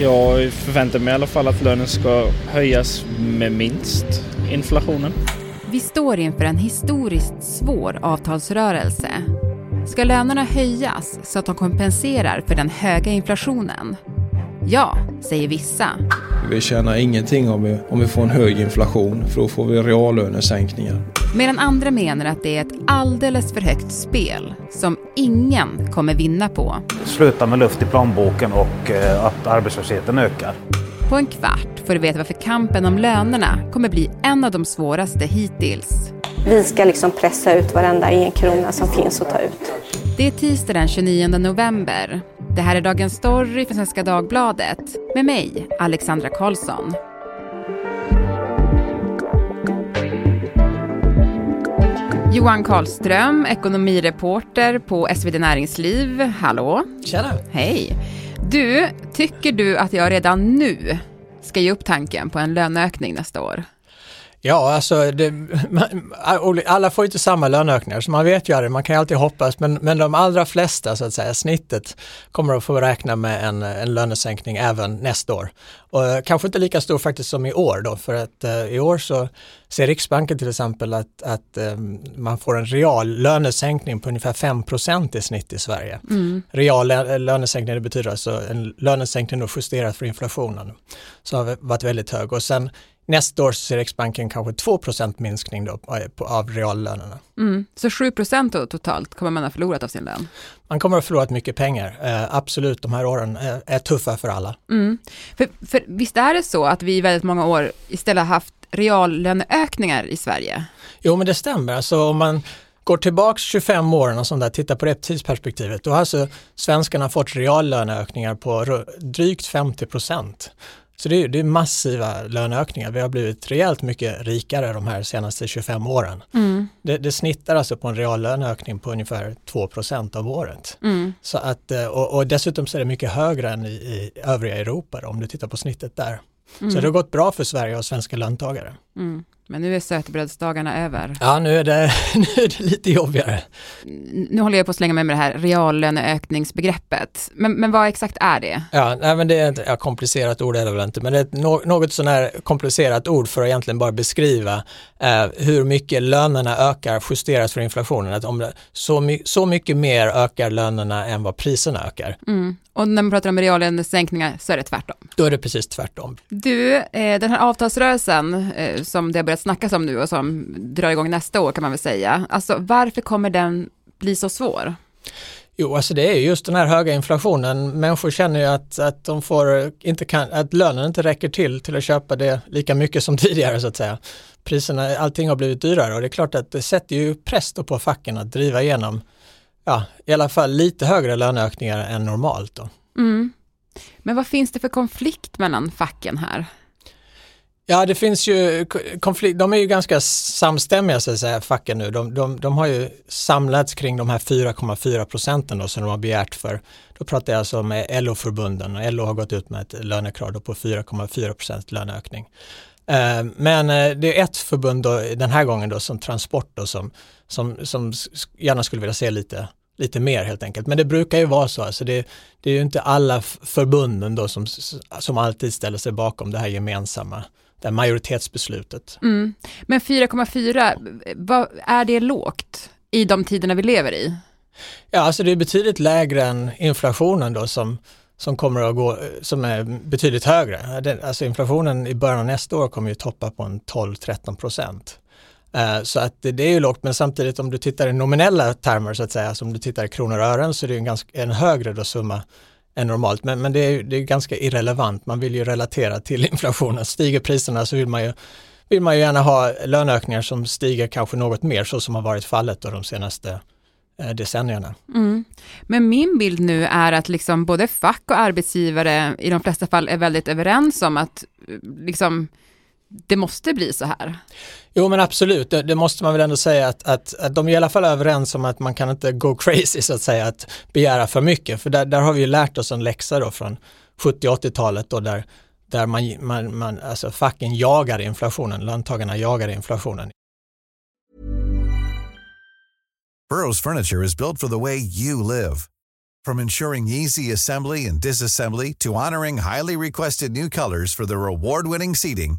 Jag förväntar mig i alla fall att lönen ska höjas med minst inflationen. Vi står inför en historiskt svår avtalsrörelse. Ska lönerna höjas så att de kompenserar för den höga inflationen? Ja, säger vissa. Vi tjänar ingenting om vi, om vi får en hög inflation för då får vi reallönesänkningar. Medan andra menar att det är ett alldeles för högt spel som ingen kommer vinna på. Sluta med luft i plånboken och eh, att arbetslösheten ökar. På en kvart får du veta varför kampen om lönerna kommer bli en av de svåraste hittills. Vi ska liksom pressa ut varenda en krona som finns att ta ut. Det är tisdag den 29 november. Det här är Dagens Story från Svenska Dagbladet med mig, Alexandra Karlsson. Johan Karlström, ekonomireporter på SvD Näringsliv. Hallå! Tjena! Hej! Du, tycker du att jag redan nu ska ge upp tanken på en löneökning nästa år? Ja, alltså det, alla får ju inte samma löneökningar så man vet ju aldrig, man kan ju alltid hoppas men, men de allra flesta så att säga, snittet kommer att få räkna med en, en lönesänkning även nästa år. Och eh, kanske inte lika stor faktiskt som i år då för att uh, i år så ser Riksbanken till exempel att, att um, man får en real lönesänkning på ungefär 5% i snitt i Sverige. Mm. Real lönesänkning det betyder alltså en lönesänkning då justerat för inflationen. Så har varit väldigt hög och sen Nästa år ser Riksbanken kanske 2% minskning då av reallönerna. Mm. Så 7 då totalt kommer man ha förlorat av sin lön? Man kommer att ha förlorat mycket pengar. Eh, absolut, de här åren är, är tuffa för alla. Mm. För, för visst är det så att vi i väldigt många år istället har haft reallöneökningar i Sverige? Jo, men det stämmer. Alltså om man går tillbaks 25 år och sånt där, tittar på det tidsperspektivet, då har alltså svenskarna fått reallöneökningar på drygt 50 procent. Så det är, det är massiva löneökningar. Vi har blivit rejält mycket rikare de här senaste 25 åren. Mm. Det, det snittar alltså på en reallöneökning på ungefär 2% av året. Mm. Så att, eh, och, och, dessutom så är det mycket högre än i, i övriga Europa då, om du tittar på snittet där. Mm. Så det har gått bra för Sverige och svenska löntagare. Mm. Men nu är sötebrödsdagarna över. Ja, nu är, det, nu är det lite jobbigare. Nu håller jag på att slänga med med det här reallöneökningsbegreppet. Men, men vad exakt är det? Ja, nej, men det är ett ja, komplicerat ord är det väl inte, men det är ett något sån här komplicerat ord för att egentligen bara beskriva eh, hur mycket lönerna ökar justeras för inflationen. Att om det, så, my så mycket mer ökar lönerna än vad priserna ökar. Mm. Och när man pratar om reallönesänkningar så är det tvärtom. Då är det precis tvärtom. Du, eh, den här avtalsrörelsen eh, som det har börjat snackas om nu och som drar igång nästa år kan man väl säga. Alltså varför kommer den bli så svår? Jo, alltså det är just den här höga inflationen. Människor känner ju att, att de får inte kan, att lönen inte räcker till till att köpa det lika mycket som tidigare så att säga. Priserna, allting har blivit dyrare och det är klart att det sätter ju press på facken att driva igenom ja, i alla fall lite högre löneökningar än normalt. Då. Mm. Men vad finns det för konflikt mellan facken här? Ja, det finns ju konflikt, de är ju ganska samstämmiga så att säga, facken nu. De, de, de har ju samlats kring de här 4,4 procenten då, som de har begärt för, då pratar jag alltså med LO-förbunden och LO har gått ut med ett lönekrav på 4,4 procent löneökning. Eh, men eh, det är ett förbund då, den här gången då som Transport då, som, som, som gärna skulle vilja se lite lite mer helt enkelt. Men det brukar ju vara så, alltså det, det är ju inte alla förbunden då som, som alltid ställer sig bakom det här gemensamma det majoritetsbeslutet. Mm. Men 4,4, är det lågt i de tiderna vi lever i? Ja, alltså det är betydligt lägre än inflationen då som, som kommer att gå, som är betydligt högre. Alltså inflationen i början av nästa år kommer ju toppa på en 12-13 procent. Uh, så att det, det, är ju lågt, men samtidigt om du tittar i nominella termer så att säga, alltså om du tittar i kronor och ören så är det en, ganska, en högre då summa än normalt. Men, men det, är, det är ganska irrelevant, man vill ju relatera till inflationen. Stiger priserna så vill man ju vill man ju gärna ha löneökningar som stiger kanske något mer så som har varit fallet då de senaste eh, decennierna. Mm. Men min bild nu är att liksom både fack och arbetsgivare i de flesta fall är väldigt överens om att eh, liksom, det måste bli så här. Jo men absolut, det, det, måste man väl ändå säga att, att, att de är i alla fall överens om att man kan inte go crazy så att säga, att begära för mycket. För där, där har vi ju lärt oss en läxa då från 70 80-talet då där, där man, man, man, alltså facken jagar inflationen, löntagarna jagar inflationen. Burrows furniture is built for the way you live. From ensuring easy assembly and disassembly to honoring highly requested new colors for their award-winning seating,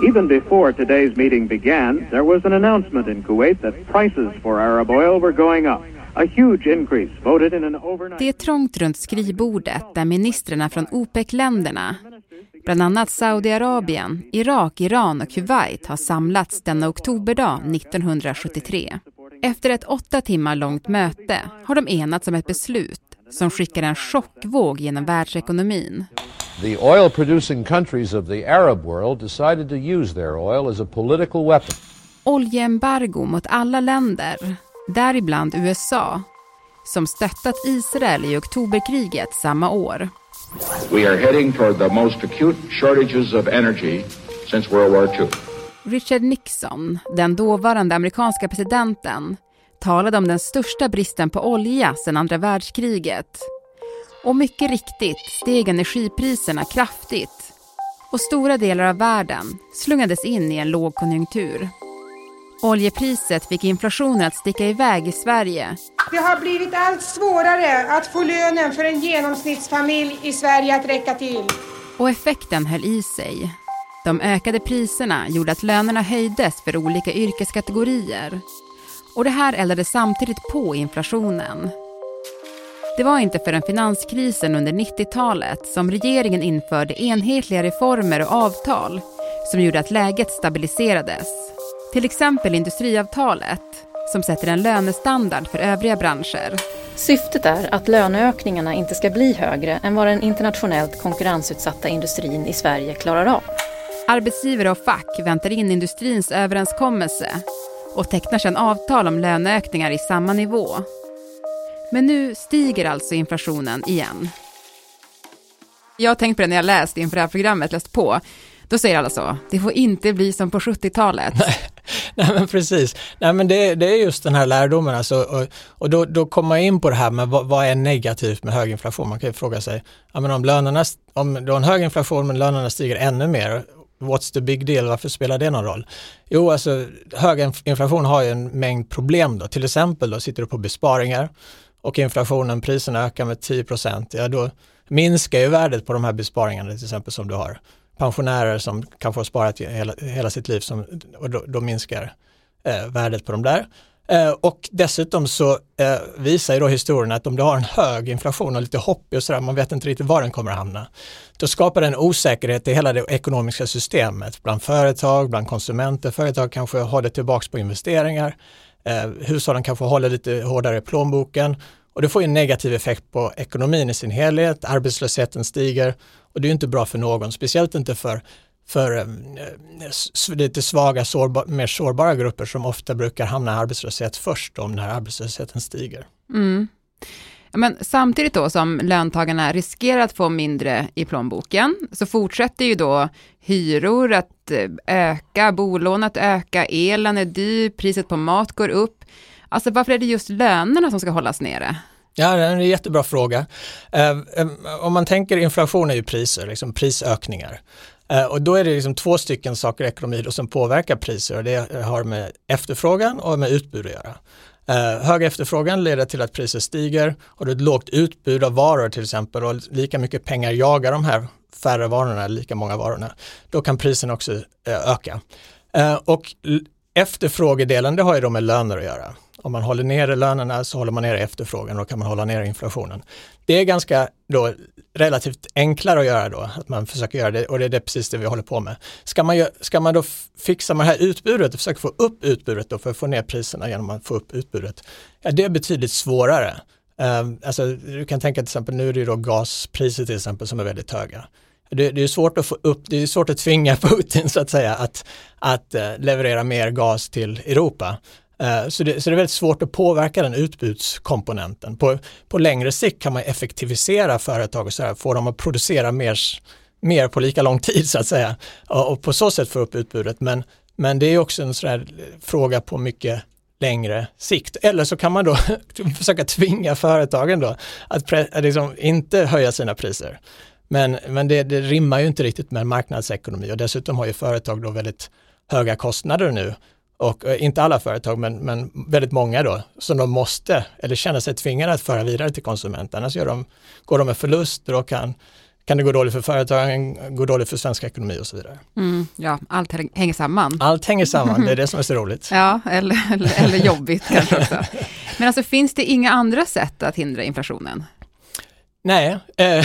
Even before today's meeting began, there was an announcement in Kuwait that prices for Arab oil were going up. A huge increase voted in an overnight... Det är trångt runt skrivbordet där ministrarna från OPEC-länderna, bland annat Saudiarabien, Irak, Iran och Kuwait har samlats denna oktoberdag 1973. Efter ett åtta timmar långt möte har de enats om ett beslut som skickar en chockvåg genom världsekonomin. The oil producing countries of the Arab world decided to use their oil as a political weapon. Oljeembargo mot alla länder, däribland USA, som stöttat Israel i oktoberkriget samma år. We are heading toward the most acute shortages of energy since World War II. Richard Nixon, den dåvarande amerikanska presidenten, talade om den största bristen på olja sedan andra världskriget. Och mycket riktigt steg energipriserna kraftigt och stora delar av världen slungades in i en lågkonjunktur. Oljepriset fick inflationen att sticka iväg i Sverige. Det har blivit allt svårare att få lönen för en genomsnittsfamilj i Sverige att räcka till. Och effekten höll i sig. De ökade priserna gjorde att lönerna höjdes för olika yrkeskategorier. Och det här eldade samtidigt på inflationen. Det var inte förrän finanskrisen under 90-talet som regeringen införde enhetliga reformer och avtal som gjorde att läget stabiliserades. Till exempel industriavtalet som sätter en lönestandard för övriga branscher. Syftet är att löneökningarna inte ska bli högre än vad den internationellt konkurrensutsatta industrin i Sverige klarar av. Arbetsgivare och fack väntar in industrins överenskommelse och tecknar sedan avtal om löneökningar i samma nivå. Men nu stiger alltså inflationen igen. Jag har tänkt på det när jag läst inför det här programmet, läst på. Då säger alla så, det får inte bli som på 70-talet. Nej men precis, nej men det, det är just den här lärdomen alltså, och, och då, då kommer man in på det här med vad, vad, är negativt med hög inflation? Man kan ju fråga sig, ja men om lönerna, om du har en hög inflation men lönerna stiger ännu mer, what's the big deal, varför spelar det någon roll? Jo, alltså hög inflation har ju en mängd problem då, till exempel då sitter du på besparingar och inflationen, priserna ökar med 10 ja då minskar ju värdet på de här besparingarna till exempel som du har. Pensionärer som kanske har sparat hela, hela sitt liv som, och då, då minskar eh, värdet på de där. Eh, och dessutom så eh, visar ju då historien att om du har en hög inflation och lite hopp och sådär, man vet inte riktigt var den kommer att hamna, då skapar det en osäkerhet i hela det ekonomiska systemet bland företag, bland konsumenter. Företag kanske håller tillbaks på investeringar. Eh, hushållen kanske håller lite hårdare i plånboken och det får en negativ effekt på ekonomin i sin helhet. Arbetslösheten stiger och det är inte bra för någon, speciellt inte för för eh, lite svaga, sårba, mer sårbara grupper som ofta brukar hamna i arbetslöshet först om när arbetslösheten stiger. Mm. Men samtidigt då som löntagarna riskerar att få mindre i plånboken så fortsätter ju då hyror att eh, öka, bolån att öka, elen är dyr, priset på mat går upp. Alltså varför är det just lönerna som ska hållas nere? Ja, det är en jättebra fråga. Eh, eh, om man tänker inflation är ju priser, liksom prisökningar. Eh, och då är det liksom två stycken saker i ekonomi som påverkar priser och det har med efterfrågan och med utbud att göra. Eh, hög efterfrågan leder till att priser stiger och det är ett lågt utbud av varor till exempel och lika mycket pengar jagar de här färre varorna, lika många varorna. Då kan priserna också eh, öka. Eh, och efterfrågedelen det har ju då med löner att göra. Om man håller nere lönerna så håller man nere efterfrågan och då kan man hålla nere inflationen. Det är ganska då relativt enklare att göra då, att man försöker göra det och det är det precis det vi håller på med. Ska man, ska man då fixa med det här utbudet och försöka få upp utbudet då för att få ner priserna genom att få upp utbudet? Ja, det är betydligt svårare. Ehm, alltså, du kan tänka till exempel, nu är det då gaspriser till exempel som är väldigt höga. Det, det, är svårt att få upp, det är svårt att tvinga Putin så att säga att, att uh, leverera mer gas till Europa. Eh, så det, så det är väldigt svårt att påverka den utbudskomponenten. På, på längre sikt kan man effektivisera företag och så här, få dem att producera mer, mer på lika lång tid så att säga och, och på så sätt få upp utbudet. Men, men det är också en sån här fråga på mycket längre sikt. Eller så kan man då försöka tvinga företagen då att, att liksom inte höja sina priser. Men, men det, det rimmar ju inte riktigt med marknadsekonomi och dessutom har ju företag då väldigt höga kostnader nu och eh, inte alla företag men, men väldigt många då som de måste eller känner sig tvingade att föra vidare till konsumenten. Annars gör de, går de med förluster och kan, kan det gå dåligt för företagen, gå dåligt för svensk ekonomi och så vidare. Mm, ja, allt hänger samman. Allt hänger samman, det är det som är så roligt. ja, eller, eller, eller jobbigt kanske också. Men alltså finns det inga andra sätt att hindra inflationen? Nej, eh,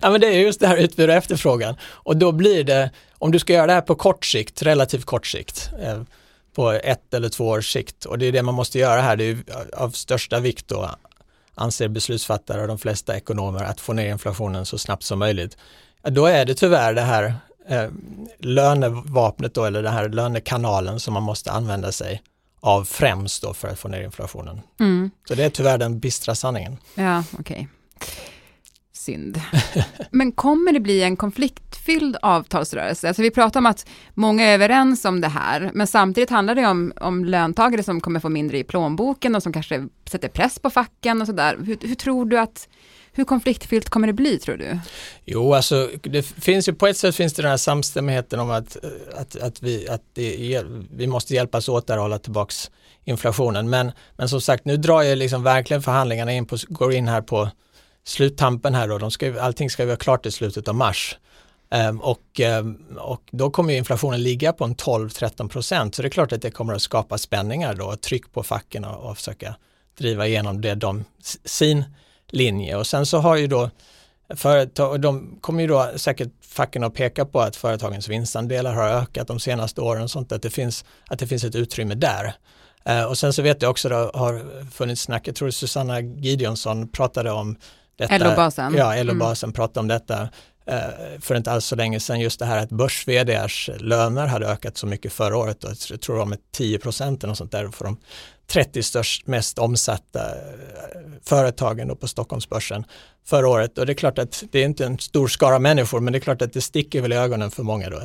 ja, men det är just det här utbud och efterfrågan. Och då blir det, om du ska göra det här på kort sikt, relativt kort sikt, eh, på ett eller två års sikt, och det är det man måste göra här, det är av största vikt då, anser beslutsfattare och de flesta ekonomer, att få ner inflationen så snabbt som möjligt. Då är det tyvärr det här eh, lönevapnet då, eller den här lönekanalen som man måste använda sig av främst då för att få ner inflationen. Mm. Så det är tyvärr den bistra sanningen. Ja, okej. Okay synd. Men kommer det bli en konfliktfylld avtalsrörelse? Alltså vi pratar om att många är överens om det här, men samtidigt handlar det om, om löntagare som kommer få mindre i plånboken och som kanske sätter press på facken och sådär. Hur, hur tror du att hur konfliktfyllt kommer det bli tror du? Jo, alltså det finns ju på ett sätt finns det den här samstämmigheten om att, att, att, vi, att det, vi måste hjälpas åt där och hålla tillbaks inflationen. Men, men som sagt, nu drar ju liksom verkligen förhandlingarna in på, går in här på sluttampen här då, de ska, allting ska vara klart i slutet av mars. Um, och, um, och då kommer inflationen ligga på en 12-13 procent så det är klart att det kommer att skapa spänningar då, och tryck på facken och, och försöka driva igenom det de, sin linje och sen så har ju då företag, de kommer ju då säkert facken att peka på att företagens vinstandelar har ökat de senaste åren och sånt, att det finns, att det finns ett utrymme där. Uh, och sen så vet jag också det har funnits snack, jag tror Susanna Gideonsson pratade om LO-basen. Ja, LO-basen mm. pratade om detta eh, för inte alls så länge sedan, just det här att börs löner hade ökat så mycket förra året, och jag tror de med 10 procent och sånt där för de 30 störst, mest omsatta eh, företagen på Stockholmsbörsen förra året. Och det är klart att det är inte en stor skara människor, men det är klart att det sticker väl i ögonen för många då.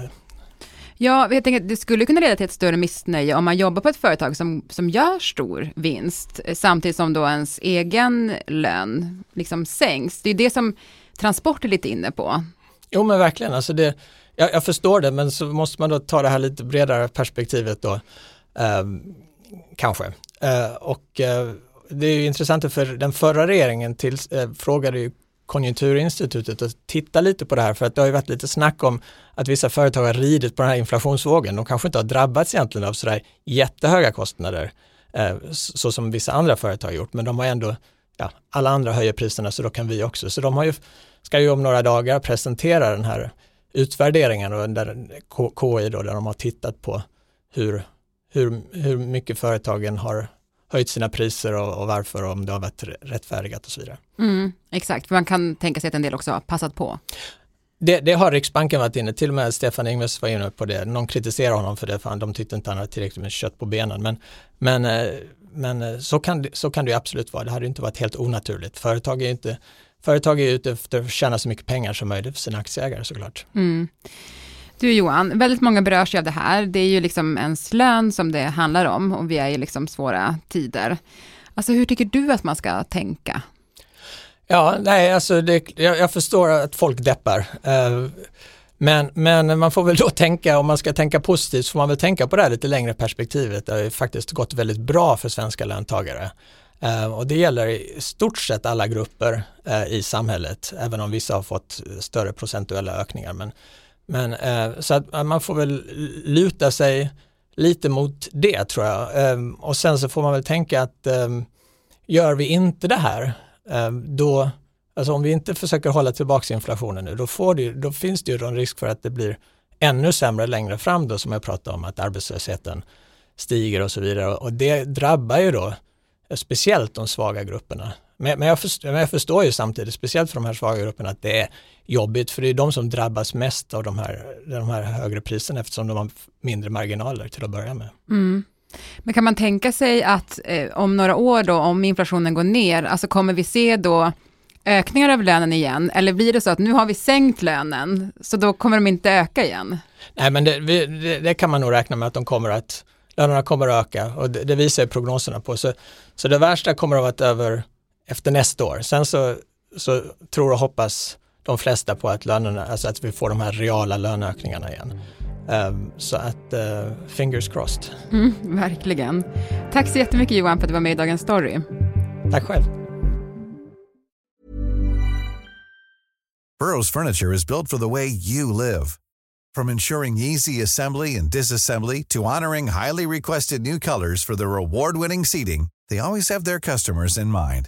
Ja, jag tänker att det skulle kunna leda till ett större missnöje om man jobbar på ett företag som, som gör stor vinst, eh, samtidigt som då ens egen lön liksom sänks. Det är det som transport är lite inne på. Jo men verkligen, alltså det, jag, jag förstår det men så måste man då ta det här lite bredare perspektivet då. Eh, kanske. Eh, och eh, det är ju intressant för den förra regeringen till, eh, frågade ju Konjunkturinstitutet att titta lite på det här för att det har ju varit lite snack om att vissa företag har ridit på den här inflationsvågen. De kanske inte har drabbats egentligen av sådär jättehöga kostnader eh, så som vissa andra företag har gjort men de har ändå, ja, alla andra höjer priserna så då kan vi också. Så de har ju, ska ju om några dagar presentera den här utvärderingen och där KI då, där de har tittat på hur, hur, hur mycket företagen har höjt sina priser och, och varför om det har varit rättfärdigat och så vidare. Mm, exakt, för man kan tänka sig att en del också har passat på. Det, det, har Riksbanken varit inne, till och med Stefan Ingves var inne på det. Någon kritiserar honom för det, för de tyckte inte han hade tillräckligt med kött på benen. Men, men, eh, men eh, så, kan, så kan det absolut vara, det hade inte varit helt onaturligt. Företag är inte Företag är ute efter att tjäna så mycket pengar som möjligt för sina aktieägare såklart. Mm. Du Johan, väldigt många berörs ju av det här. Det är ju liksom ens lön som det handlar om och vi är i liksom svåra tider. Alltså hur tycker du att man ska tänka? Ja, nej, alltså det, jag, jag, förstår att folk deppar. Eh, men, men man får väl då tänka, om man ska tänka positivt, så får man väl tänka på det här lite längre perspektivet. Det har ju faktiskt gått väldigt bra för svenska löntagare. Eh, och det gäller i stort sett alla grupper eh, i samhället, även om vissa har fått större procentuella ökningar. Men men eh, så att eh, man får väl luta sig lite mot det tror jag. Eh, och sen så får man väl tänka att eh, gör vi inte det här, ehm, då, alltså om vi inte försöker hålla tillbaka inflationen nu, då, får det, då finns det ju en risk för att det blir ännu sämre längre fram då som jag pratade om, att arbetslösheten stiger och så vidare. Och det drabbar ju då eh, speciellt de svaga grupperna. Men, men, jag förstår, men jag förstår ju samtidigt, speciellt för de här svaga grupperna, att det är jobbigt för det är de som drabbas mest av de här, de här högre priserna eftersom de har mindre marginaler till att börja med. Mm. Men kan man tänka sig att eh, om några år då, om inflationen går ner, alltså kommer vi se då ökningar av lönen igen? Eller blir det så att nu har vi sänkt lönen, så då kommer de inte öka igen? Nej, men det, det, det kan man nog räkna med att de kommer att, lönerna kommer att öka och det, det visar prognoserna på. Så, så det värsta kommer att vara över efter nästa år. Sen så, så tror och hoppas de flesta på att lönerna, alltså att vi får de här reala löneökningarna igen. Um, så att uh, fingers crossed. Mm, verkligen. Tack så jättemycket Johan för att du var med i Dagens Story. Tack själv. Burrows furniture is built for the way you live. From ensuring easy assembly and disassembly to honoring highly requested new colors for their award-winning seating, they always have their customers in mind.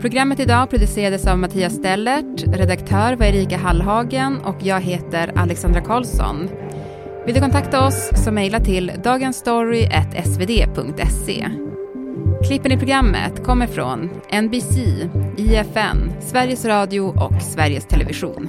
Programmet idag producerades av Mattias Stellert, redaktör var Erika Hallhagen och jag heter Alexandra Karlsson. Vill du kontakta oss så mejla till dagensstory.svd.se. Klippen i programmet kommer från NBC, IFN, Sveriges Radio och Sveriges Television.